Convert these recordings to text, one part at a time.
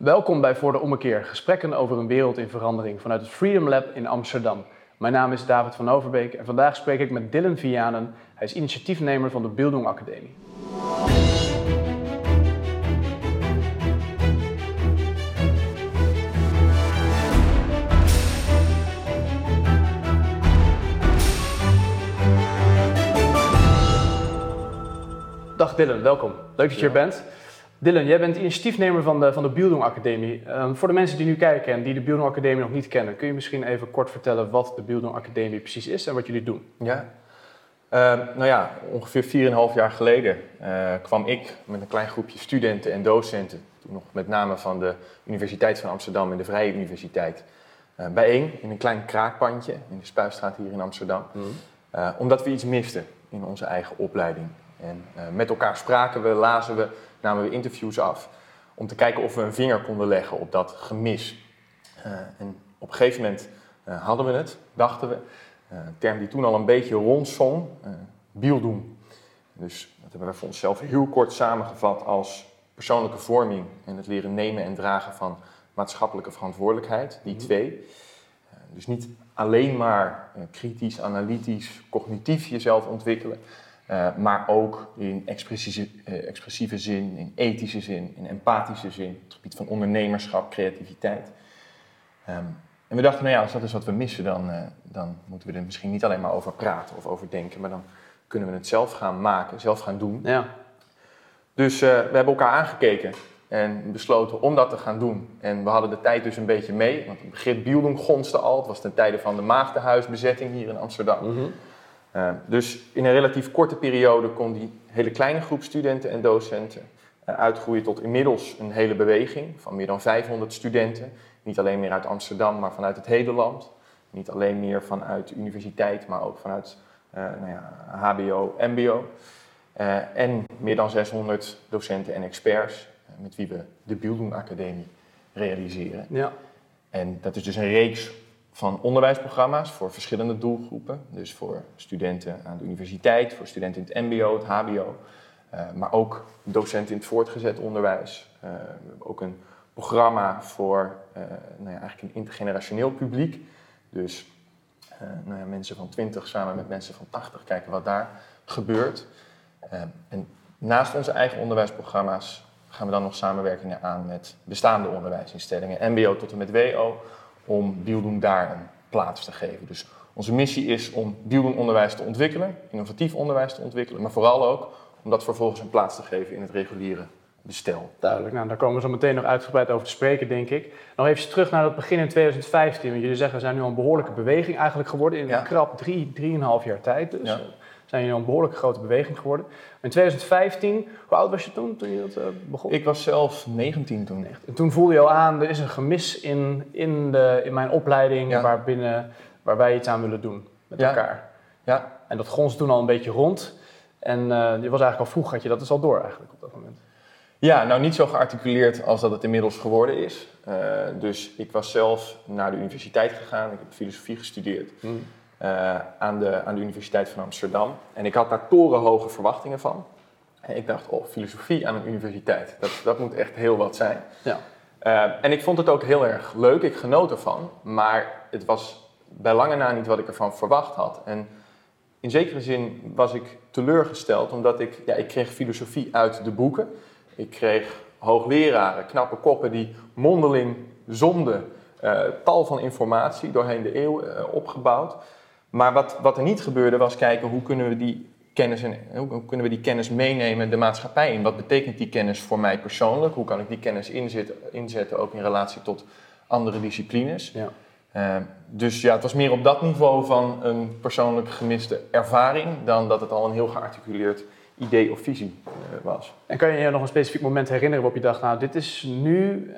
Welkom bij Voor de Ommekeer, gesprekken over een wereld in verandering vanuit het Freedom Lab in Amsterdam. Mijn naam is David van Overbeek en vandaag spreek ik met Dylan Vianen. Hij is initiatiefnemer van de Bildung Academie. Dag Dylan, welkom. Leuk dat je er bent. Dylan, jij bent initiatiefnemer van de, van de Bildung Academie. Ehm, voor de mensen die nu kijken en die de Bildung Academie nog niet kennen, kun je misschien even kort vertellen wat de Bildung Academie precies is en wat jullie doen? Ja, Ehm, nou ja, ongeveer 4,5 jaar geleden eh, kwam ik met een klein groepje studenten en docenten, toen nog met name van de Universiteit van Amsterdam en de Vrije Universiteit, uh, bijeen in een klein kraakpandje in de Spuistraat hier in Amsterdam. Mhm. Eh, omdat we iets misten in onze eigen opleiding. En met elkaar spraken we, lazen we, namen we interviews af om te kijken of we een vinger konden leggen op dat gemis. en op een gegeven moment hadden we het, dachten we. Eh, een term die toen al een beetje rondzong, bieldoen. Dus dat hebben we voor onszelf heel kort samengevat als persoonlijke vorming en het leren nemen en dragen van maatschappelijke verantwoordelijkheid, die mhm. twee. Dus niet alleen maar kritisch, analytisch, cognitief jezelf ontwikkelen, uh, maar ook in expressieve, uh, expressieve, zin, in ethische zin, in empathische zin, op het gebied van ondernemerschap, creativiteit. Um, en we dachten, nou ja, als dat is wat we missen, dan, uh, dan moeten we er misschien niet alleen maar over praten of over denken, maar dan kunnen we het zelf gaan maken, zelf gaan doen. Ja. Dus we hebben elkaar aangekeken en besloten om dat te gaan doen. En we hadden de tijd dus een beetje mee, want het begrip Bildung gonste al. Het was ten tijde van de maagdenhuisbezetting hier in Amsterdam. Mm -hmm. Uh, dus in een relatief korte periode kon die hele kleine groep studenten en docenten uitgroeien tot inmiddels een hele beweging van meer dan 500 studenten niet alleen meer uit Amsterdam, maar vanuit het hele land. Niet alleen meer vanuit de universiteit, maar ook vanuit uh, nou ja, HBO, MBO. En meer dan 600 docenten en experts met wie we de Bildung Academie realiseren. Ja. En dat is dus een reeks van onderwijsprogramma's voor verschillende doelgroepen. Dus voor studenten aan de universiteit, voor studenten in het MBO, het HBO, maar ook docenten in het voortgezet onderwijs. we hebben ook een programma voor uh, nou ja, eigenlijk een intergenerationeel publiek. Dus nou ja, mensen van 20 samen met mensen van 80 kijken wat daar gebeurt. En naast onze eigen onderwijsprogramma's gaan we dan nog samenwerkingen aan met bestaande onderwijsinstellingen, MBO tot en met WO, om Bieldoen daar een plaats te geven. Dus onze missie is om Bieldoen onderwijs te ontwikkelen, innovatief onderwijs te ontwikkelen, maar vooral ook om dat vervolgens een plaats te geven in het reguliere bestel. Duidelijk, nou, daar komen we zo meteen nog uitgebreid over te spreken, denk ik. Nog even terug naar het begin in 2015. Want jullie zeggen, we zijn nu al een behoorlijke beweging eigenlijk geworden. In een krap drie, drieënhalf jaar tijd dus. Ja. Zijn jullie al een behoorlijke grote beweging geworden. in 2015, hoe oud was je toen, toen je dat uh, begon? Ik was zelf 19 toen. En toen voelde je al aan, er is een gemis in, in, de, in mijn opleiding ja. waar, wij iets aan willen doen met elkaar. Ja. En dat gons toen al een beetje rond. En uh, je was eigenlijk al vroeg, had je dat dus al door eigenlijk op dat moment. Ja, nou niet zo gearticuleerd als dat het inmiddels geworden is. Uh, dus ik was zelf naar de universiteit gegaan. Ik heb filosofie gestudeerd hmm. Uh, aan, de, aan de Universiteit van Amsterdam. En ik had daar torenhoge verwachtingen van. En ik dacht, oh, filosofie aan een universiteit, dat, dat moet echt heel wat zijn. Ja. Uh, en ik vond het ook heel erg leuk, ik genoot ervan. Maar het was bij lange na niet wat ik ervan verwacht had. En in zekere zin was ik teleurgesteld, omdat ik, ja, ik kreeg filosofie uit de boeken. Ik kreeg hoogleraren, knappe koppen die mondeling zonden uh, tal van informatie doorheen de eeuw uh, opgebouwd. Maar wat, wat er niet gebeurde was kijken hoe kunnen we die kennis en hoe kunnen we die kennis meenemen de maatschappij in. Wat betekent die kennis voor mij persoonlijk? Hoe kan ik die kennis inzetten, inzetten ook in relatie tot andere disciplines? Ja. Uh, dus ja, het was meer op dat niveau van een persoonlijk gemiste ervaring dan dat het al een heel gearticuleerd idee of visie uh, was. En kan je je nog een specifiek moment herinneren waarop je dacht, nou dit is nu, uh,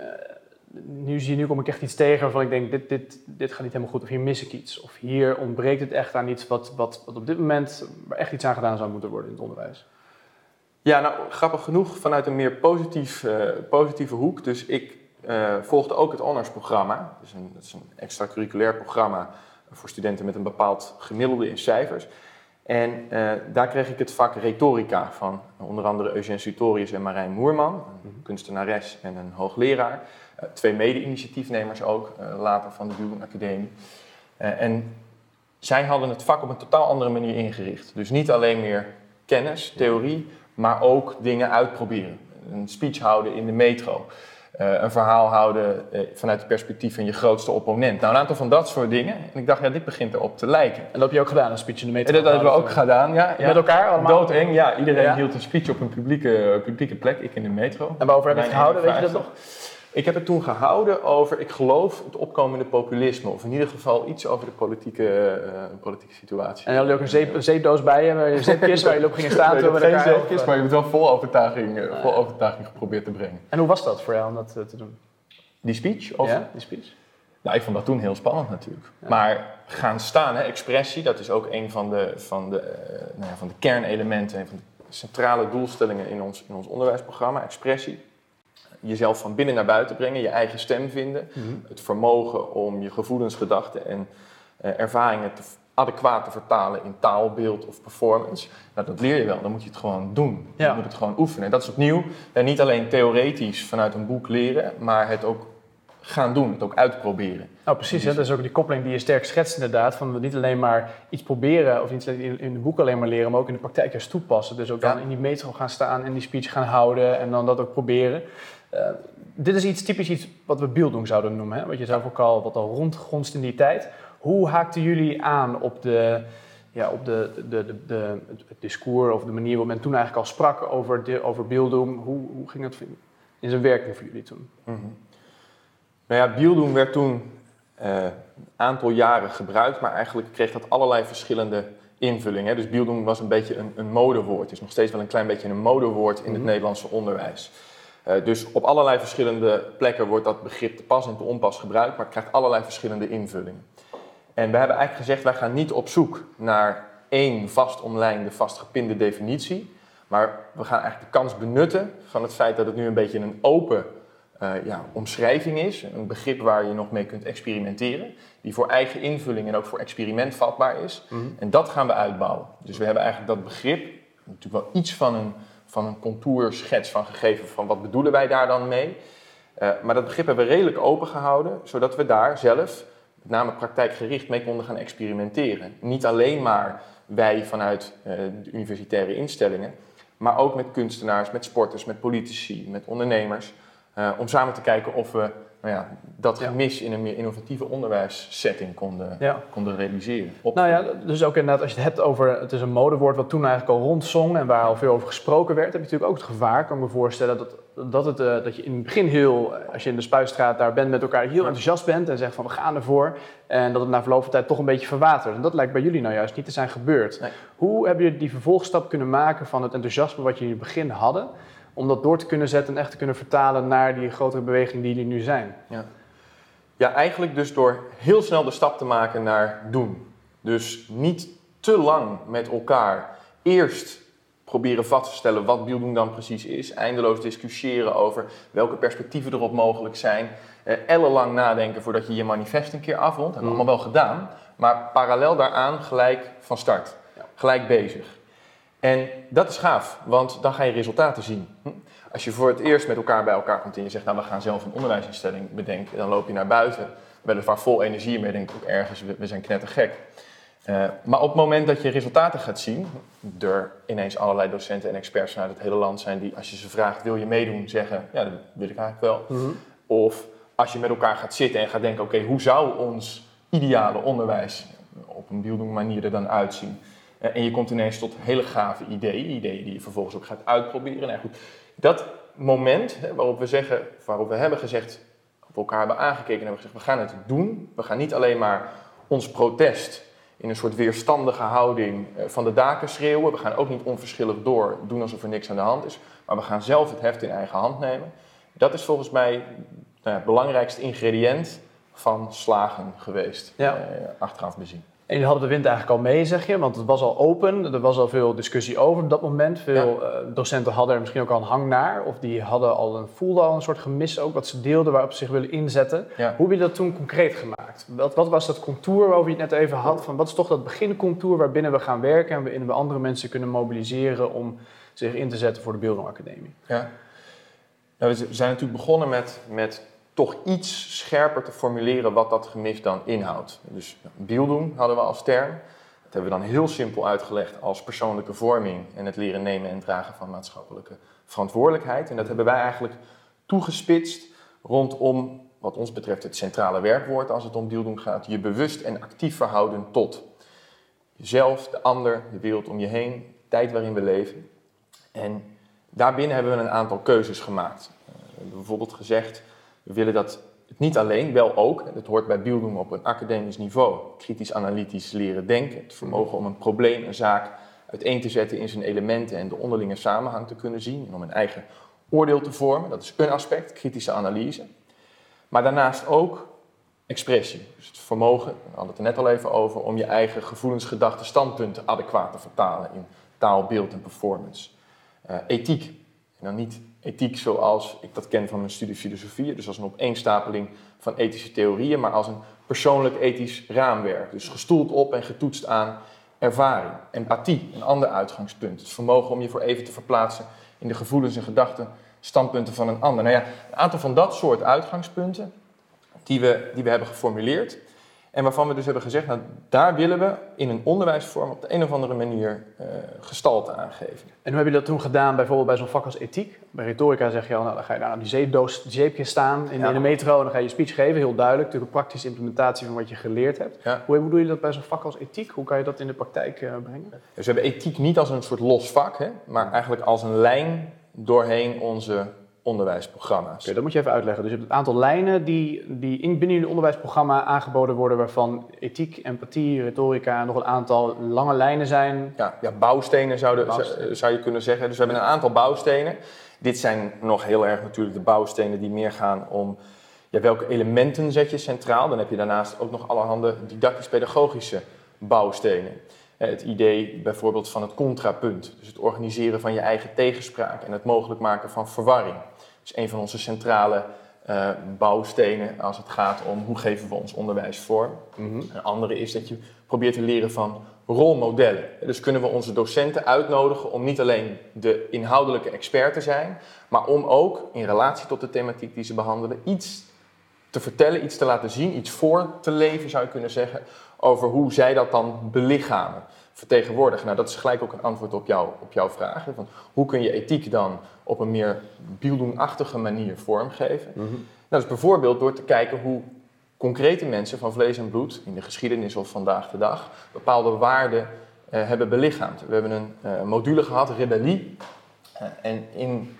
nu zie je, nu kom ik echt iets tegen waarvan ik denk, dit, dit, dit gaat niet helemaal goed of hier mis ik iets. Of hier ontbreekt het echt aan iets wat, wat, wat op dit moment echt iets aan gedaan zou moeten worden in het onderwijs. Ja, nou grappig genoeg vanuit een meer positief, uh, positieve hoek. Dus ik volgde ook het honors-programma. Dus een, dat is een extracurriculair programma voor studenten met een bepaald gemiddelde in cijfers. En uh, daar kreeg ik het vak retorica van onder andere Eugène Sutorius en Marijn Moerman, een mhm. kunstenares en een hoogleraar. Twee mede-initiatiefnemers ook, later van de Buren Academie. en zij hadden het vak op een totaal andere manier ingericht. Dus niet alleen meer kennis, theorie, maar ook dingen uitproberen. Een speech houden in de metro. Uh, een verhaal houden uh, vanuit het perspectief van je grootste opponent. Nou, een aantal van dat soort dingen. En ik dacht, ja, dit begint erop te lijken. En dat heb je ook gedaan, een speech in de metro? En dat hebben we ook gedaan, ja. Met elkaar allemaal? Doodeng, ja. Iedereen hield een speech op een publieke, publieke plek, ik in de metro. En waarover heb je het gehouden, weet je dat nog? Ik heb het toen gehouden over, ik geloof, het opkomende populisme. Of in ieder geval iets over de politieke, uh, politieke situatie. En hadden jullie ook een, zeepdoos bij je, een zeepkist waar jullie op gingen staan? nee, geen zeepkist, maar je hebt wel vol overtuiging, uh, vol overtuiging geprobeerd te brengen. En hoe was dat voor jou om dat uh, te doen? Die speech? Of? Ja, die speech. Nou, ik vond dat toen heel spannend natuurlijk. Ja. Maar gaan staan, hè, expressie, dat is ook een van de, van de, nou ja, van de kernelementen, een van de centrale doelstellingen in ons, in ons onderwijsprogramma, expressie jezelf van binnen naar buiten brengen, je eigen stem vinden, mhm. het vermogen om je gevoelens, gedachten en uh, ervaringen te, adequaat te vertalen in taal, beeld of performance. Nou, dat leer je wel, dan moet je het gewoon doen. Ja. Je moet het gewoon oefenen. En dat is opnieuw en niet alleen theoretisch vanuit een boek leren, maar het ook gaan doen, het ook uitproberen. Nou precies, dat is ook die koppeling die je sterk schetst inderdaad, van niet alleen maar iets proberen of niet in, in de boek alleen maar leren, maar ook in de praktijk juist toepassen. Dus ook dan in die metro gaan staan en die speech gaan houden en dan dat ook proberen. Uh, dit is iets typisch iets wat we beelddoen zouden noemen, hè? wat je zelf ook al, wat al rondgonst in die tijd. Hoe haakten jullie aan op, de, ja, op de, de, de, de, het discours of de manier waarop men toen eigenlijk al sprak over, de, over? Hoe, hoe ging dat in zijn werking voor jullie toen? Mm -hmm. Nou ja, beelddoen werd toen uh, een aantal jaren gebruikt, maar eigenlijk kreeg dat allerlei verschillende invullingen. Dus beelddoen was een beetje een, een modewoord. Het is nog steeds wel een klein beetje een modewoord in het mhm. Nederlandse onderwijs. Uh, dus op allerlei verschillende plekken wordt dat begrip te pas en te onpas gebruikt, maar het krijgt allerlei verschillende invullingen. En we hebben eigenlijk gezegd, wij gaan niet op zoek naar één vast omlijnde, vastgepinde definitie, maar we gaan eigenlijk de kans benutten van het feit dat het nu een beetje een open uh, ja, omschrijving is, een begrip waar je nog mee kunt experimenteren, die voor eigen invulling en ook voor experiment vatbaar is. Mm -hmm. En dat gaan we uitbouwen. Dus we hebben eigenlijk dat begrip, natuurlijk wel iets van een van een contourschets van gegeven van wat bedoelen wij daar dan mee. Uh, maar dat begrip hebben we redelijk open gehouden, zodat we daar zelf, met name praktijkgericht, mee konden gaan experimenteren. Niet alleen maar wij vanuit uh, de universitaire instellingen, maar ook met kunstenaars, met sporters, met politici, met ondernemers. Uh, om samen te kijken of we nou ja, dat gemis in een meer innovatieve onderwijssetting konden, ja. konden realiseren. Nou ja, dus ook inderdaad, als je het hebt over, het is een modewoord wat toen eigenlijk al rondzong en waar al veel over gesproken werd, heb je natuurlijk ook het gevaar, kan ik me voorstellen, dat, dat, het, uh, dat je in het begin heel, als je in de spuistraat daar bent met elkaar, heel enthousiast bent en zegt van we gaan ervoor. En dat het na verloop van tijd toch een beetje verwatert. En dat lijkt bij jullie nou juist niet te zijn gebeurd. Nee. Hoe hebben jullie die vervolgstap kunnen maken van het enthousiasme wat je in het begin hadden? Om dat door te kunnen zetten en echt te kunnen vertalen naar die grotere beweging die er nu zijn. Ja. ja, eigenlijk dus door heel snel de stap te maken naar doen. Dus niet te lang met elkaar eerst proberen vast te stellen wat bieldoen dan precies is. Eindeloos discussiëren over welke perspectieven erop mogelijk zijn. Eh, ellenlang nadenken voordat je je manifest een keer afrondt. Hebben we mm. allemaal wel gedaan. Maar parallel daaraan gelijk van start. Ja. Gelijk bezig. En dat is gaaf, want dan ga je resultaten zien. Hm? Als je voor het eerst met elkaar bij elkaar komt en je zegt, nou we gaan zelf een onderwijsinstelling bedenken, dan loop je naar buiten, weliswaar vol energie, maar je denkt ook ergens, we zijn knettergek. Uh, maar op het moment dat je resultaten gaat zien, er ineens allerlei docenten en experts vanuit het hele land zijn die, als je ze vraagt, wil je meedoen, zeggen, ja, dat wil ik eigenlijk wel. Mhm. Of als je met elkaar gaat zitten en gaat denken, oké, hoe zou ons ideale onderwijs op een beeldende manier er dan uitzien? Eh, en je komt ineens tot hele gave ideeën, ideeën die je vervolgens ook gaat uitproberen. Nou goed, dat moment hè, waarop we zeggen, waarop we hebben gezegd, op elkaar hebben aangekeken en hebben gezegd, we gaan het doen. We gaan niet alleen maar ons protest in een soort weerstandige houding eh, van de daken schreeuwen. We gaan ook niet onverschillig door doen alsof er niks aan de hand is. Maar we gaan zelf het heft in eigen hand nemen. Dat is volgens mij nou het belangrijkste ingrediënt van slagen geweest, ja. eh, achteraf bezien. En jullie hadden de wind eigenlijk al mee, zeg je, want het was al open. Er was al veel discussie over op dat moment. Veel eh, docenten hadden er misschien ook al een hang naar. Of die hadden al een, voelden al een soort gemis ook, wat ze deelden waarop ze zich willen inzetten. Hoe heb je dat toen concreet gemaakt? Wat, wat, was dat contour waarover je het net even had? Van wat is toch dat begincontour waarbinnen we gaan werken en waarin we andere mensen kunnen mobiliseren om zich in te zetten voor de Beelding Academie? Ja. Nou, we zijn natuurlijk begonnen met, met toch iets scherper te formuleren wat dat gemis dan inhoudt. Dus beelddoen hadden we als term. Dat hebben we dan heel simpel uitgelegd als persoonlijke vorming en het leren nemen en dragen van maatschappelijke verantwoordelijkheid. En dat hebben wij eigenlijk toegespitst rondom, wat ons betreft, het centrale werkwoord als het om beelddoen gaat. Je bewust en actief verhouden tot jezelf, de ander, de wereld om je heen, de tijd waarin we leven. En daarbinnen hebben we een aantal keuzes gemaakt. Eh, we hebben bijvoorbeeld gezegd, we willen dat niet alleen, wel ook, het hoort bij beelddoen op een academisch niveau, kritisch analytisch leren denken, het vermogen om een probleem, een zaak uiteen te zetten in zijn elementen en de onderlinge samenhang te kunnen zien en om een eigen oordeel te vormen. Dat is een aspect, kritische analyse. Maar daarnaast ook expressie. Dus het vermogen, we hadden het er net al even over, om je eigen gevoelens, gedachten, standpunten adequaat te vertalen in taal, beeld en performance. Uh, ethiek. En dan niet ethiek zoals ik dat ken van mijn studie filosofie, dus als een opeenstapeling van ethische theorieën, maar als een persoonlijk ethisch raamwerk. Dus gestoeld op en getoetst aan ervaring. Empathie, een ander uitgangspunt. Het vermogen om je voor even te verplaatsen in de gevoelens en gedachten, standpunten van een ander. Nou ja, een aantal van dat soort uitgangspunten die we, die we hebben geformuleerd. En waarvan we dus hebben gezegd, nou, daar willen we in een onderwijsvorm op de een of andere manier uh, gestalte aangeven. En hoe heb je dat toen gedaan, bijvoorbeeld bij zo'n vak als ethiek? Bij retorica zeg je al, nou, dan ga je daar aan die zeepdoos, zeepje staan in, in, de metro en dan ga je je speech geven, heel duidelijk. Natuurlijk een praktische implementatie van wat je geleerd hebt. Hoe bedoel je dat bij zo'n vak als ethiek? Hoe kan je dat in de praktijk uh, brengen? Dus we hebben ethiek niet als een soort los vak, hè, maar eigenlijk als een lijn doorheen onze onderwijsprogramma's. Oké, dat moet je even uitleggen. Dus je hebt het aantal lijnen die, die in, binnen je onderwijsprogramma aangeboden worden, waarvan ethiek, empathie, retorica nog een aantal lange lijnen zijn. Ja, ja bouwstenen, zouden, bouwstenen. zou je kunnen zeggen. Dus we hebben een aantal bouwstenen. Dit zijn nog heel erg natuurlijk de bouwstenen die meer gaan om ja, welke elementen zet je centraal. Dan heb je daarnaast ook nog allerhande didactisch-pedagogische bouwstenen. Eh, het idee bijvoorbeeld van het contrapunt, dus het organiseren van je eigen tegenspraak en het mogelijk maken van verwarring is een van onze centrale uh, bouwstenen als het gaat om hoe geven we ons onderwijs vorm. Mm Een andere is dat je probeert te leren van rolmodellen. Dus kunnen we onze docenten uitnodigen om niet alleen de inhoudelijke expert te zijn, maar om ook in relatie tot de thematiek die ze behandelen iets te vertellen, iets te laten zien, iets voor te leven zou je kunnen zeggen, over hoe zij dat dan belichamen vertegenwoordigen. Nou, dat is gelijk ook een antwoord op, jou, op jouw vraag. Van hoe kun je ethiek dan op een meer bieldoenachtige manier vormgeven? Mm -hmm. Nou, dus bijvoorbeeld door te kijken hoe concrete mensen van vlees en bloed, in de geschiedenis of vandaag de dag, bepaalde waarden uh, hebben belichaamd. We hebben een uh, module gehad, rebellie. Uh, en in,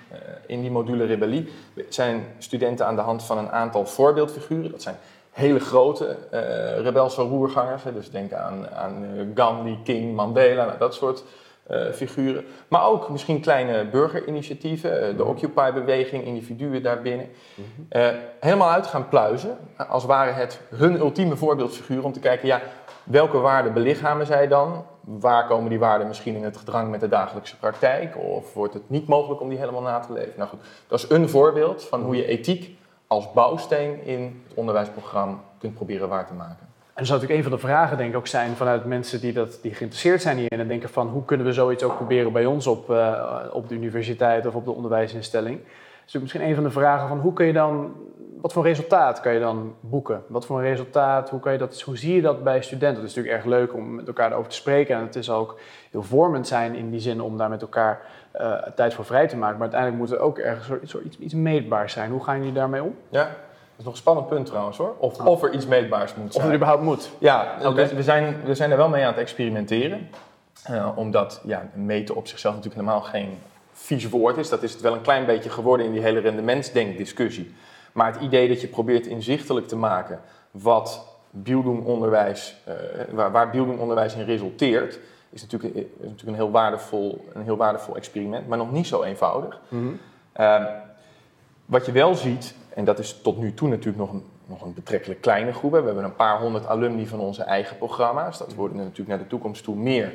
in die module rebellie zijn studenten aan de hand van een aantal voorbeeldfiguren, dat zijn hele grote uh, rebelse roergangers. Hè, dus denk aan, aan uh, Gandhi, King, Mandela, nou, dat soort uh, figuren. Maar ook misschien kleine burgerinitiatieven, de Occupy-beweging, individuen daarbinnen. Mm -hmm. helemaal uit gaan pluizen, als waren het hun ultieme voorbeeldfiguur om te kijken, ja, welke waarden belichamen zij dan? Waar komen die waarden misschien in het gedrang met de dagelijkse praktijk? Of wordt het niet mogelijk om die helemaal na te leven? Nou goed, dat is een voorbeeld van hoe je ethiek als bouwsteen in het onderwijsprogramma kunt proberen waar te maken. En dat zou natuurlijk een van de vragen denk ik ook zijn vanuit mensen die, dat, die geïnteresseerd zijn hierin en denken van hoe kunnen we zoiets ook proberen bij ons op, uh, op de universiteit of op de onderwijsinstelling. Dus misschien een van de vragen van hoe kun je dan, wat voor resultaat kan je dan boeken? Wat voor een resultaat, hoe, kan je dat, hoe zie je dat bij studenten? Het is natuurlijk erg leuk om met elkaar erover te spreken en het is ook heel vormend zijn in die zin om daar met elkaar uh, tijd voor vrij te maken. Maar uiteindelijk moet er ook ergens iets, iets, iets meetbaars zijn. Hoe gaan jullie daarmee om? Ja, dat is nog een spannend punt trouwens hoor. Of, of er iets meetbaars moet zijn. Of er überhaupt moet. Ja, okay. we, we, zijn, we zijn er wel mee aan het experimenteren. Uh, omdat ja, meten op zichzelf natuurlijk helemaal geen vies woord is. Dat is het wel een klein beetje geworden in die hele rendementsdenkdiscussie. Maar het idee dat je probeert inzichtelijk te maken wat onderwijs, uh, waar, waar onderwijs in resulteert, is natuurlijk, is natuurlijk een, heel waardevol, een heel waardevol experiment, maar nog niet zo eenvoudig. Mm -hmm. uh, wat je wel ziet, en dat is tot nu toe natuurlijk nog een, nog een betrekkelijk kleine groep. We hebben een paar honderd alumni van onze eigen programma's. Dat worden natuurlijk naar de toekomst toe meer.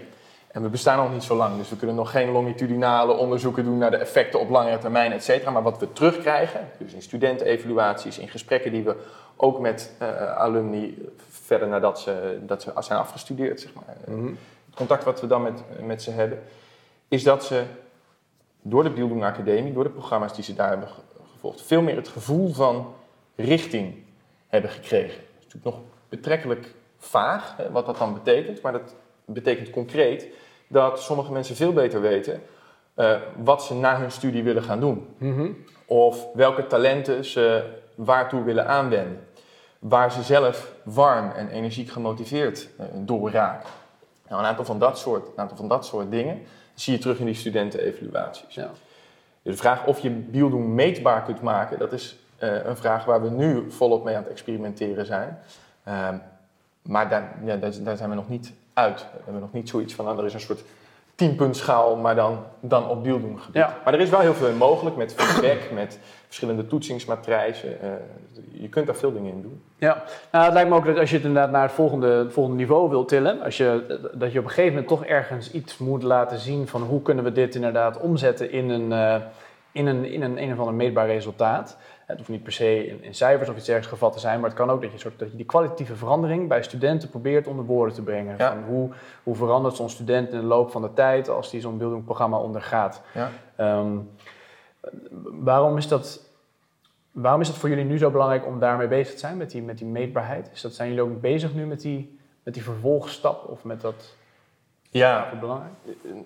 En we bestaan nog niet zo lang, dus we kunnen nog geen longitudinale onderzoeken doen naar de effecten op langere termijn, et cetera. Maar wat we terugkrijgen, dus in studentenevaluaties, in gesprekken die we ook met uh, alumni verder nadat ze, dat ze zijn afgestudeerd, zeg maar. Mm -hmm contact wat we dan met, met ze hebben, is dat ze door de Bieldoen Academie, door de programma's die ze daar hebben gevolgd, veel meer het gevoel van richting hebben gekregen. Dat is natuurlijk nog betrekkelijk vaag hè, wat dat dan betekent, maar dat betekent concreet dat sommige mensen veel beter weten uh, wat ze na hun studie willen gaan doen. Mhm. Of welke talenten ze waartoe willen aanwenden. Waar ze zelf warm en energiek gemotiveerd uh, door raken. Nou, een, aantal van dat soort, een aantal van dat soort dingen zie je terug in die studentenevaluaties. Ja. Dus de vraag of je bieldoen meetbaar kunt maken, dat is uh, een vraag waar we nu volop mee aan het experimenteren zijn. Uh, maar daar, ja, daar, zijn we nog niet uit. We hebben nog niet zoiets van, nou, er is een soort tienpuntschaal, maar dan, dan op gebied. Ja. Maar er is wel heel veel mogelijk met feedback, met verschillende toetsingsmatrijzen. Uh, je kunt daar veel dingen in doen. Ja, nou, het lijkt me ook dat als je het inderdaad naar het volgende, volgende niveau wilt tillen, als je, dat je op een gegeven moment toch ergens iets moet laten zien van hoe kunnen we dit inderdaad omzetten in een, uh, in een, in een, een of ander meetbaar resultaat. Het hoeft niet per se in, in, cijfers of iets ergens gevat te zijn, maar het kan ook dat je, soort, dat je die kwalitatieve verandering bij studenten probeert onder woorden te brengen. Van hoe, hoe verandert zo'n student in de loop van de tijd als die zo'n buildingprogramma ondergaat? Ja. Ehm, waarom, is dat, waarom is het voor jullie nu zo belangrijk om daarmee bezig te zijn, met die, met die meetbaarheid? Is dat, zijn jullie ook bezig nu met die, met die vervolgstap of met dat... Ja, belangrijk?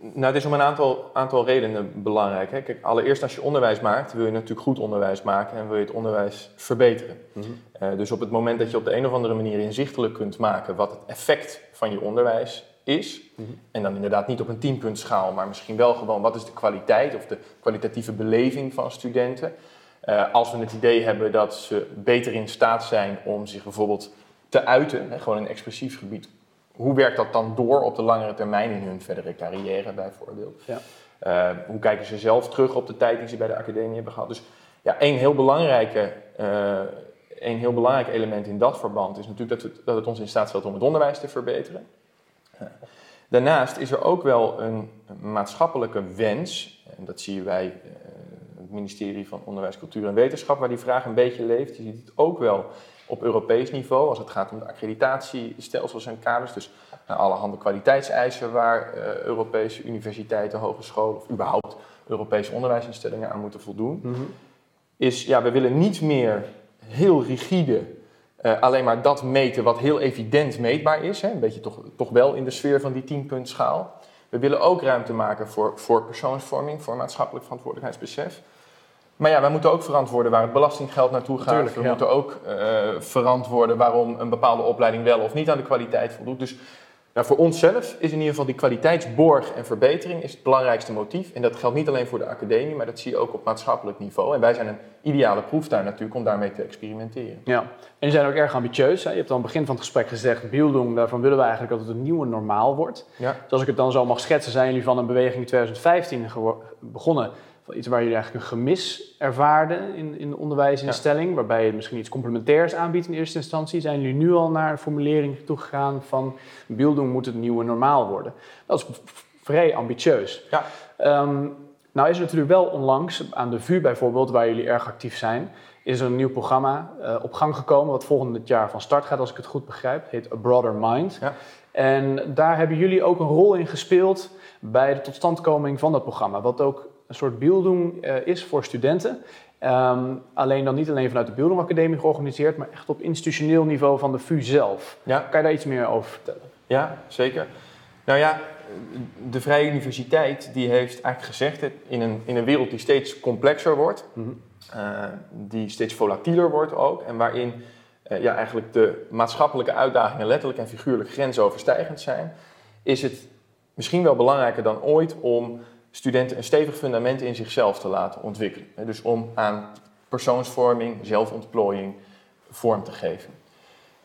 Nou, het is om een aantal, aantal redenen belangrijk. Hè. Kijk, allereerst als je onderwijs maakt, wil je natuurlijk goed onderwijs maken en wil je het onderwijs verbeteren. Mhm. Eh, dus op het moment dat je op de een of andere manier inzichtelijk kunt maken wat het effect van je onderwijs is, mhm. en dan inderdaad niet op een tienpuntschaal, maar misschien wel gewoon wat is de kwaliteit of de kwalitatieve beleving van studenten. Uh, als we het idee hebben dat ze beter in staat zijn om zich bijvoorbeeld te uiten, hè, gewoon een expressief gebied hoe werkt dat dan door op de langere termijn in hun verdere carrière bijvoorbeeld? Ja. Uh, hoe kijken ze zelf terug op de tijd die ze bij de academie hebben gehad? Dus ja, één heel, belangrijke, uh, één heel belangrijk element in dat verband is natuurlijk dat het, dat het ons in staat stelt om het onderwijs te verbeteren. Uh, daarnaast is er ook wel een maatschappelijke wens, en dat zie je bij het ministerie van Onderwijs, Cultuur en Wetenschap, waar die vraag een beetje leeft. Je ziet het ook wel op Europees niveau, als het gaat om de accreditatiestelsels en kaders. Dus uh, allerhande kwaliteitseisen waar uh, Europese universiteiten, hogescholen of überhaupt Europese onderwijsinstellingen aan moeten voldoen. Mhm. Is ja, we willen niet meer heel rigide uh, alleen maar dat meten wat heel evident meetbaar is. Hè, een beetje toch, toch wel in de sfeer van die tienpuntschaal. We willen ook ruimte maken voor, voor persoonsvorming, voor maatschappelijk verantwoordelijkheidsbesef. Maar ja, wij moeten ook verantwoorden waar het belastinggeld naartoe gaat. we moeten ook uh, verantwoorden waarom een bepaalde opleiding wel of niet aan de kwaliteit voldoet. Dus nou, voor onszelf is in ieder geval die kwaliteitsborg en verbetering is het belangrijkste motief. En dat geldt niet alleen voor de academie, maar dat zie je ook op maatschappelijk niveau. En wij zijn een ideale proeftuin natuurlijk om daarmee te experimenteren. Ja, en die zijn ook erg ambitieus. Hè? Je hebt al aan het begin van het gesprek gezegd, Bildung, daarvan willen we eigenlijk dat het een nieuwe normaal wordt. Ja. Dus als ik het dan zo mag schetsen, zijn jullie van een beweging in 2015 begonnen iets waar jullie eigenlijk een gemis ervaarden in, in de onderwijsinstelling, waarbij je misschien iets complementairs aanbiedt in eerste instantie, zijn jullie nu al naar een formulering toegegaan van beelding moet het nieuwe normaal worden. Dat is vrij ambitieus. Ja. Ehm, nou is er natuurlijk wel onlangs aan de VU bijvoorbeeld, waar jullie erg actief zijn, is er een nieuw programma uh, op gang gekomen, wat volgend jaar van start gaat, als ik het goed begrijp. Het heet A Broader Mind. Ja. En daar hebben jullie ook een rol in gespeeld bij de totstandkoming van dat programma. Wat ook een soort beelding uh, is voor studenten. Um, alleen dan niet alleen vanuit de Beelding Academie georganiseerd, maar echt op institutioneel niveau van de VU zelf. Ja. Kan je daar iets meer over vertellen? Ja, zeker. Nou ja, de Vrije Universiteit die heeft eigenlijk gezegd, in een, in een wereld die steeds complexer wordt, mm die steeds volatieler wordt ook, en waarin uh, ja, eigenlijk de maatschappelijke uitdagingen letterlijk en figuurlijk grensoverstijgend zijn, is het misschien wel belangrijker dan ooit om studenten een stevig fundament in zichzelf te laten ontwikkelen. Dus om aan persoonsvorming, zelfontplooiing vorm te geven.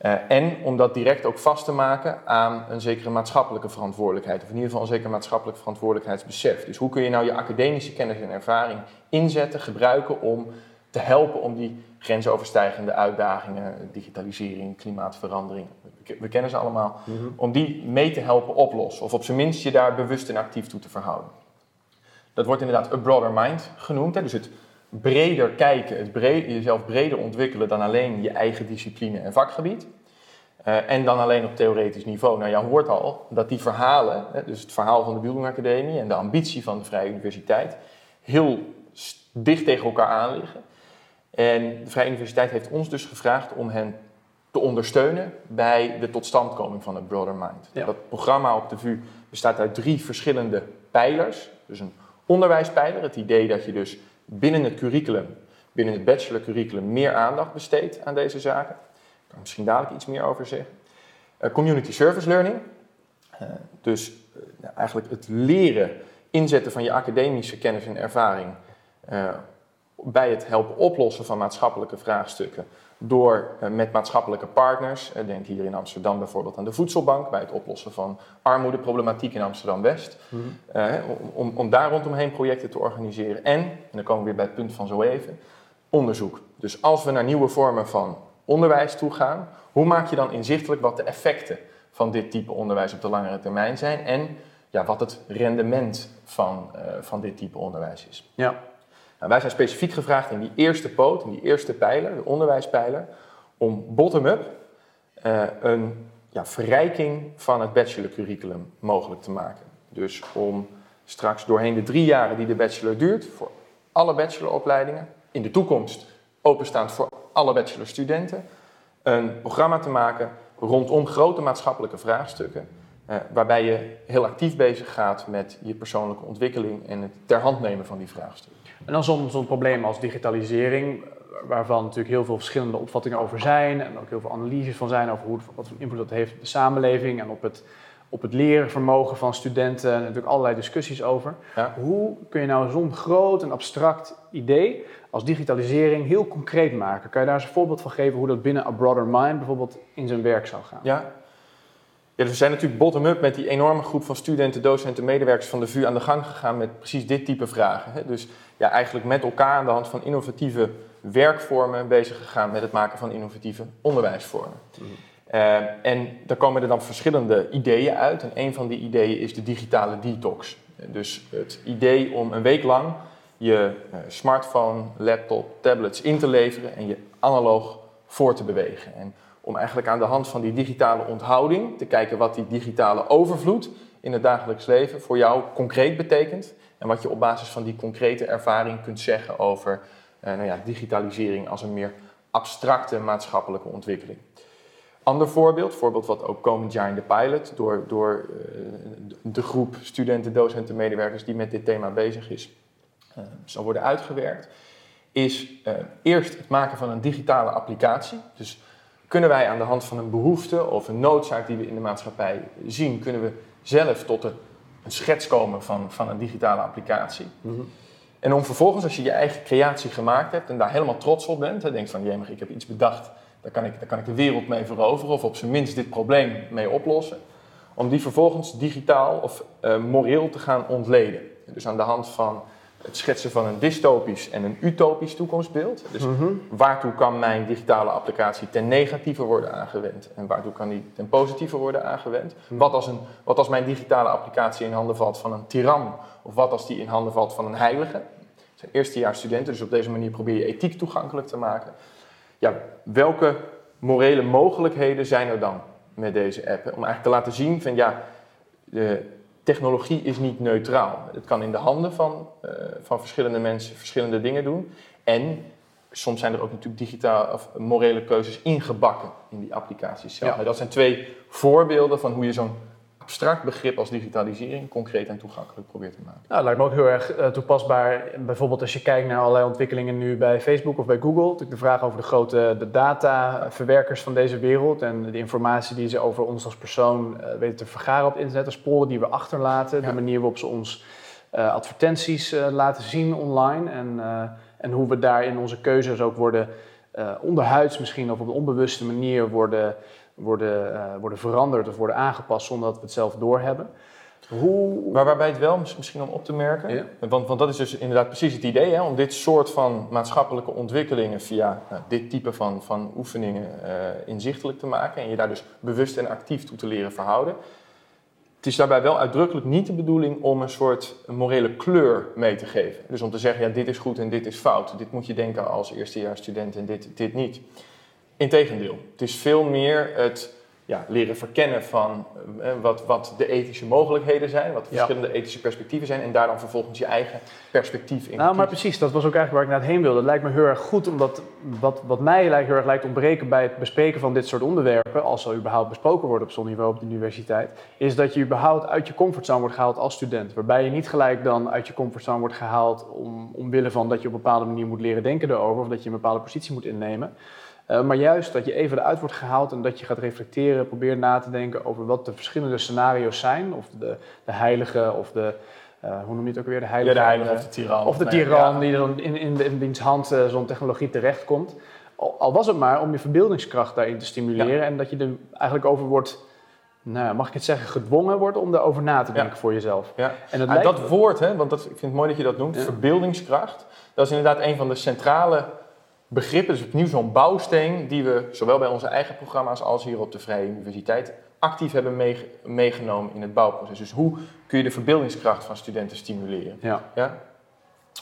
Uh, en om dat direct ook vast te maken aan een zekere maatschappelijke verantwoordelijkheid, of in ieder geval een zeker maatschappelijk verantwoordelijkheidsbesef. Dus hoe kun je nou je academische kennis en ervaring inzetten, gebruiken om te helpen om die grensoverstijgende uitdagingen, digitalisering, klimaatverandering, we kennen ze allemaal, mhm. om die mee te helpen oplossen. Of op zijn minst je daar bewust en actief toe te verhouden. Dat wordt inderdaad a broader mind genoemd. Hè? Dus het breder kijken, het jezelf breder ontwikkelen dan alleen je eigen discipline en vakgebied. Uh, en dan alleen op theoretisch niveau. Nou, je hoort al dat die verhalen, hè, dus het verhaal van de Bildung Academie en de ambitie van de Vrije Universiteit, heel dicht tegen elkaar aan liggen. En de Vrije Universiteit heeft ons dus gevraagd om hen te ondersteunen bij de totstandkoming van het Broader Mind. Dat programma op de VU bestaat uit drie verschillende pijlers. Dus een onderwijspijler, het idee dat je dus binnen het curriculum, binnen het bachelorcurriculum, meer aandacht besteedt aan deze zaken. Ik kan misschien dadelijk iets meer over zeggen. Uh, community service learning, uh, dus uh, eigenlijk het leren inzetten van je academische kennis en ervaring bij het helpen oplossen van maatschappelijke vraagstukken door uh, met maatschappelijke partners, uh, denk hier in Amsterdam bijvoorbeeld aan de voedselbank, bij het oplossen van armoedeproblematiek in Amsterdam-West, mm -hmm. uh, om, om daar rondomheen projecten te organiseren. En, en dan komen we weer bij het punt van zo even, onderzoek. Dus als we naar nieuwe vormen van onderwijs toe gaan, hoe maak je dan inzichtelijk wat de effecten van dit type onderwijs op de langere termijn zijn en ja, wat het rendement van, van dit type onderwijs is. Ja. Nou, wij zijn specifiek gevraagd in die eerste poot, in die eerste pijler, de onderwijspijler, om bottom-up uh, een ja, verrijking van het bachelorcurriculum mogelijk te maken. Dus om straks doorheen de drie jaren die de bachelor duurt, voor alle bacheloropleidingen, in de toekomst openstaand voor alle bachelorstudenten, een programma te maken rondom grote maatschappelijke vraagstukken. Uh, waarbij je heel actief bezig gaat met je persoonlijke ontwikkeling en het ter hand nemen van die vraagstukken. En dan zo'n zo'n probleem als digitalisering, waarvan natuurlijk heel veel verschillende opvattingen over zijn en ook heel veel analyses van zijn over hoe, wat voor invloed dat heeft op de samenleving en op het, op het leervermogen van studenten. En natuurlijk allerlei discussies over. Ja. Hoe kun je nou zo'n groot en abstract idee als digitalisering heel concreet maken? Kan je daar eens een voorbeeld van geven hoe dat binnen A Broader Mind bijvoorbeeld in zijn werk zou gaan? Ja, ja, dus we zijn natuurlijk bottom-up met die enorme groep van studenten, docenten, medewerkers van de VU aan de gang gegaan met precies dit type vragen. Hè. Dus ja, eigenlijk met elkaar aan de hand van innovatieve werkvormen bezig gegaan met het maken van innovatieve onderwijsvormen. Mm. Uh, en daar komen er dan verschillende ideeën uit. En een van die ideeën is de digitale detox. Dus het idee om een week lang je uh, smartphone, laptop, tablets in te leveren en je analoog voor te bewegen. En om eigenlijk aan de hand van die digitale onthouding te kijken wat die digitale overvloed in het dagelijks leven voor jou concreet betekent. En wat je op basis van die concrete ervaring kunt zeggen over uh, nou ja, digitalisering als een meer abstracte maatschappelijke ontwikkeling. Ander voorbeeld, voorbeeld wat ook komend jaar in de pilot door, door uh, de groep studenten, docenten, medewerkers die met dit thema bezig is, uh, zal worden uitgewerkt, is eerst het maken van een digitale applicatie. Dus kunnen wij aan de hand van een behoefte of een noodzaak die we in de maatschappij zien, kunnen we zelf tot een, een schets komen van, van een digitale applicatie. Mhm. En om vervolgens, als je je eigen creatie gemaakt hebt en daar helemaal trots op bent, en denkt van, jemig, ik heb iets bedacht, daar kan, ik, daar kan ik de wereld mee veroveren of op zijn minst dit probleem mee oplossen, om die vervolgens digitaal of uh, moreel te gaan ontleden. Dus aan de hand van het schetsen van een dystopisch en een utopisch toekomstbeeld. Dus Mhm. waartoe kan mijn digitale applicatie ten negatieve worden aangewend en waartoe kan die ten positieve worden aangewend? Wat, als een, wat als mijn digitale applicatie in handen valt van een tiran of wat als die in handen valt van een heilige? Het zijn eerstejaars studenten, dus op deze manier probeer je ethiek toegankelijk te maken. Ja, welke morele mogelijkheden zijn er dan met deze app? Om eigenlijk te laten zien van ja, de, technologie is niet neutraal. Het kan in de handen van, uh, van verschillende mensen verschillende dingen doen. En soms zijn er ook natuurlijk digitaal of morele keuzes ingebakken in die applicaties zelf. Ja. Dat zijn twee voorbeelden van hoe je zo'n abstract begrip als digitalisering concreet en toegankelijk probeert te maken. Nou, dat lijkt me ook heel erg uh, toepasbaar. Bijvoorbeeld als je kijkt naar allerlei ontwikkelingen nu bij Facebook of bij Google. Natuurlijk de vraag over de grote de dataverwerkers van deze wereld en de informatie die ze over ons als persoon uh, weten te vergaren op het internet, de sporen die we achterlaten, Ja. de manier waarop ze ons uh, advertenties laten zien online en, en hoe we daar in onze keuzes ook worden onderhuids misschien of op een onbewuste manier worden worden, uh, worden veranderd of worden aangepast zonder dat we het zelf doorhebben. Hoe... Maar waarbij het wel misschien om op te merken, Ja. want, want dat is dus inderdaad precies het idee, hè, om dit soort van maatschappelijke ontwikkelingen via nou, dit type van, van oefeningen uh, inzichtelijk te maken en je daar dus bewust en actief toe te leren verhouden. Het is daarbij wel uitdrukkelijk niet de bedoeling om een soort morele kleur mee te geven. Dus om te zeggen, ja, dit is goed en dit is fout. Dit moet je denken als eerstejaarsstudent en dit, dit niet. Integendeel, het is veel meer het ja, leren verkennen van uh, wat, wat de ethische mogelijkheden zijn, wat de verschillende ethische perspectieven zijn en daar dan vervolgens je eigen perspectief in. Nou, maar precies, dat was ook eigenlijk waar ik naar heen wilde. Het lijkt me heel erg goed, omdat wat, wat mij heel erg lijkt ontbreken bij het bespreken van dit soort onderwerpen, als ze überhaupt besproken worden op zo'n niveau op de universiteit, is dat je überhaupt uit je comfortzone wordt gehaald als student. Waarbij je niet gelijk dan uit je comfortzone wordt gehaald om, omwille van dat je op een bepaalde manier moet leren denken erover, of dat je een bepaalde positie moet innemen. Eh, maar juist dat je even eruit wordt gehaald en dat je gaat reflecteren, probeer na te denken over wat de verschillende scenario's zijn. Of de, de heilige of de, uh, hoe noem je het ook weer? De heilige, ja, de heilige of de tiran. Of de tiran die dan in, in, in wiens hand uh, zo'n technologie terechtkomt. Al, al, was het maar om je verbeeldingskracht daarin te stimuleren en dat je er eigenlijk over wordt nou, mag ik het zeggen, gedwongen wordt om erover na te denken voor jezelf. Ja. En dat, dat woord, hè, want dat, ik vind het mooi dat je dat noemt, verbeeldingskracht, dat is inderdaad een van de centrale begrippen, dus opnieuw zo'n bouwsteen die we zowel bij onze eigen programma's als hier op de Vrije Universiteit actief hebben meegenomen in het bouwproces. Dus hoe kun je de verbeeldingskracht van studenten stimuleren? Ja. ja? Nou,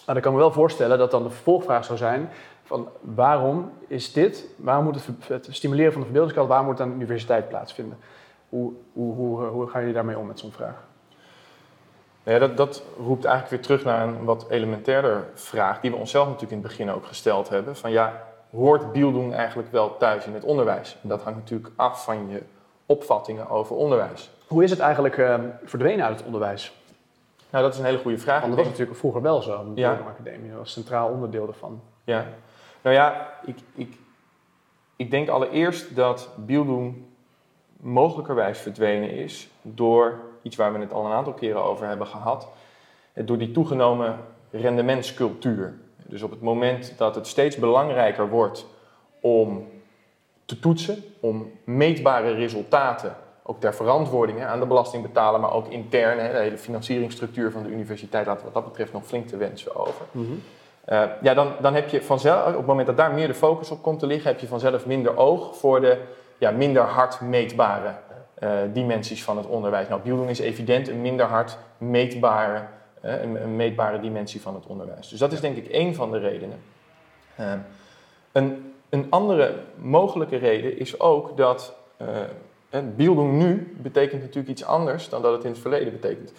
dan kan ik me wel voorstellen dat dan de vervolgvraag zou zijn van waarom is dit, waarom moet het, het stimuleren van de verbeeldingskracht, waarom moet het aan de universiteit plaatsvinden? Hoe, hoe, hoe, hoe ga je daarmee om met zo'n vraag? Ja, dat, dat roept eigenlijk weer terug naar een wat elementairder vraag, die we onszelf natuurlijk in het begin ook gesteld hebben. Van ja, hoort bieldoen eigenlijk wel thuis in het onderwijs? En dat hangt natuurlijk af van je opvattingen over onderwijs. Hoe is het eigenlijk uh, verdwenen uit het onderwijs? Nou, dat is een hele goede vraag. Want dat was natuurlijk vroeger wel zo, de ja. Academie. Was centraal onderdeel ervan. Ja, nou ja, ik, ik, ik denk allereerst dat bieldoen mogelijkerwijs verdwenen is door iets waar we het al een aantal keren over hebben gehad, door die toegenomen rendementscultuur. Dus op het moment dat het steeds belangrijker wordt om te toetsen, om meetbare resultaten, ook ter verantwoording aan de belastingbetaler, maar ook intern, hè, de hele financieringsstructuur van de universiteit laat wat dat betreft nog flink te wensen over. Mhm. Eh, ja, dan, dan heb je vanzelf, op het moment dat daar meer de focus op komt te liggen, heb je vanzelf minder oog voor de ja, minder hard meetbare dimensies van het onderwijs. Nou, bieldoen is evident een minder hard meetbare, uh, een, meetbare dimensie van het onderwijs. Dus dat is denk ik één van de redenen. Uh, een, een, andere mogelijke reden is ook dat bieldoen nu betekent natuurlijk iets anders dan dat het in het verleden betekent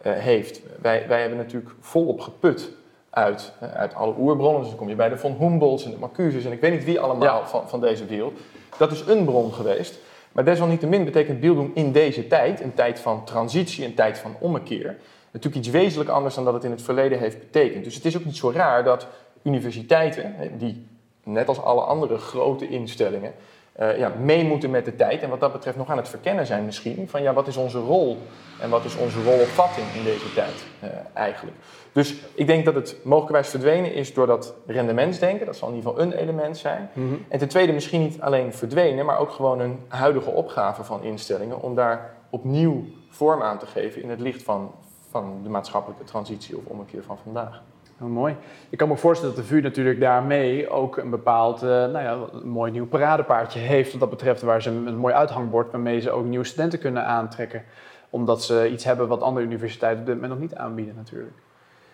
heeft. Wij, wij hebben natuurlijk volop geput uit, uit alle oerbronnen. Dus dan kom je bij de von Humboldts en de Marcuses en ik weet niet wie allemaal van, van deze wereld. Dat is een bron geweest. Maar desalniettemin betekent bieldoen in deze tijd, een tijd van transitie, een tijd van ommekeer, natuurlijk iets wezenlijk anders dan dat het in het verleden heeft betekend. Dus het is ook niet zo raar dat universiteiten, die net als alle andere grote instellingen, uh, ja, mee moeten met de tijd. En wat dat betreft nog aan het verkennen zijn misschien van ja, wat is onze rol en wat is onze rolopvatting in deze tijd uh, eigenlijk. Dus ik denk dat het mogelijkwijs verdwenen is door dat rendementsdenken. Dat zal in ieder geval een element zijn. Mhm. En ten tweede misschien niet alleen verdwenen, maar ook gewoon een huidige opgave van instellingen om daar opnieuw vorm aan te geven in het licht van, van de maatschappelijke transitie of ommekeer van vandaag. Oh, mooi. Ik kan me voorstellen dat de VU natuurlijk daarmee ook een bepaald uh, nou ja, een mooi nieuw paradepaardje heeft wat dat betreft, waar ze een, mooi uithangbord waarmee ze ook nieuwe studenten kunnen aantrekken. Omdat ze iets hebben wat andere universiteiten op dit moment nog niet aanbieden natuurlijk.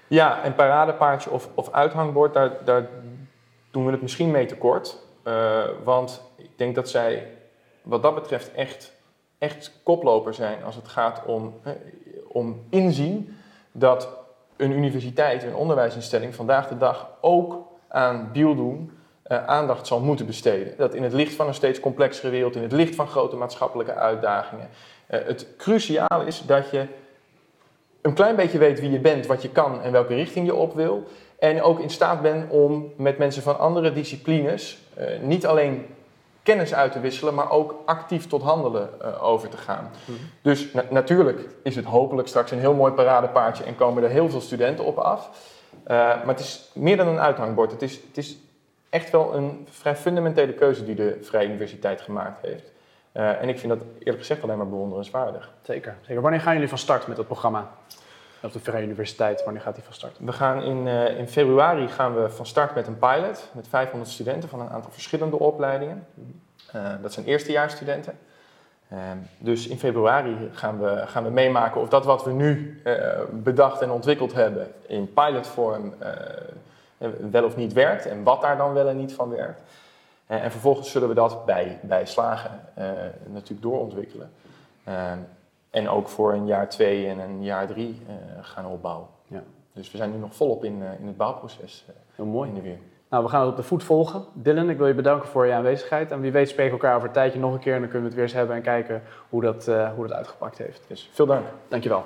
Ja, en paradepaardje of, of uithangbord, daar, daar doen we het misschien mee tekort. Uh, want ik denk dat zij wat dat betreft echt, echt koploper zijn als het gaat om, om inzien dat een universiteit, een onderwijsinstelling vandaag de dag ook aan bieldoen uh, aandacht zal moeten besteden. Dat in het licht van een steeds complexere wereld, in het licht van grote maatschappelijke uitdagingen, uh, het cruciaal is dat je een klein beetje weet wie je bent, wat je kan en welke richting je op wil. En ook in staat bent om met mensen van andere disciplines uh, niet alleen kennis uit te wisselen, maar ook actief tot handelen uh, over te gaan. Mhm. Dus na natuurlijk is het hopelijk straks een heel mooi paradepaardje en komen er heel veel studenten op af. Uh, maar het is meer dan een uithangbord. Het is, het is echt wel een vrij fundamentele keuze die de Vrije Universiteit gemaakt heeft. Uh, en ik vind dat eerlijk gezegd alleen maar bewonderenswaardig. Zeker. Zeker. Wanneer gaan jullie van start met het programma? Op de Vrije Universiteit, wanneer gaat die van start? We gaan in, uh, in februari gaan we van start met een pilot met 500 studenten van een aantal verschillende opleidingen. Uh, dat zijn eerstejaarsstudenten. Uh, dus in februari gaan we, gaan we meemaken of dat wat we nu bedacht en ontwikkeld hebben in pilotvorm wel of niet werkt en wat daar dan wel en niet van werkt. En vervolgens zullen we dat bij, bij slagen natuurlijk doorontwikkelen. en ook voor een jaar twee en een jaar drie gaan opbouwen. Ja. Dus we zijn nu nog volop in, in het bouwproces. Heel mooi. In de weer. Nou, we gaan het op de voet volgen. Dylan, ik wil je bedanken voor je aanwezigheid. En wie weet spreken we elkaar over een tijdje nog een keer en dan kunnen we het weer eens hebben en kijken hoe dat, uh, hoe dat uitgepakt heeft. Dus veel dank. Dankjewel.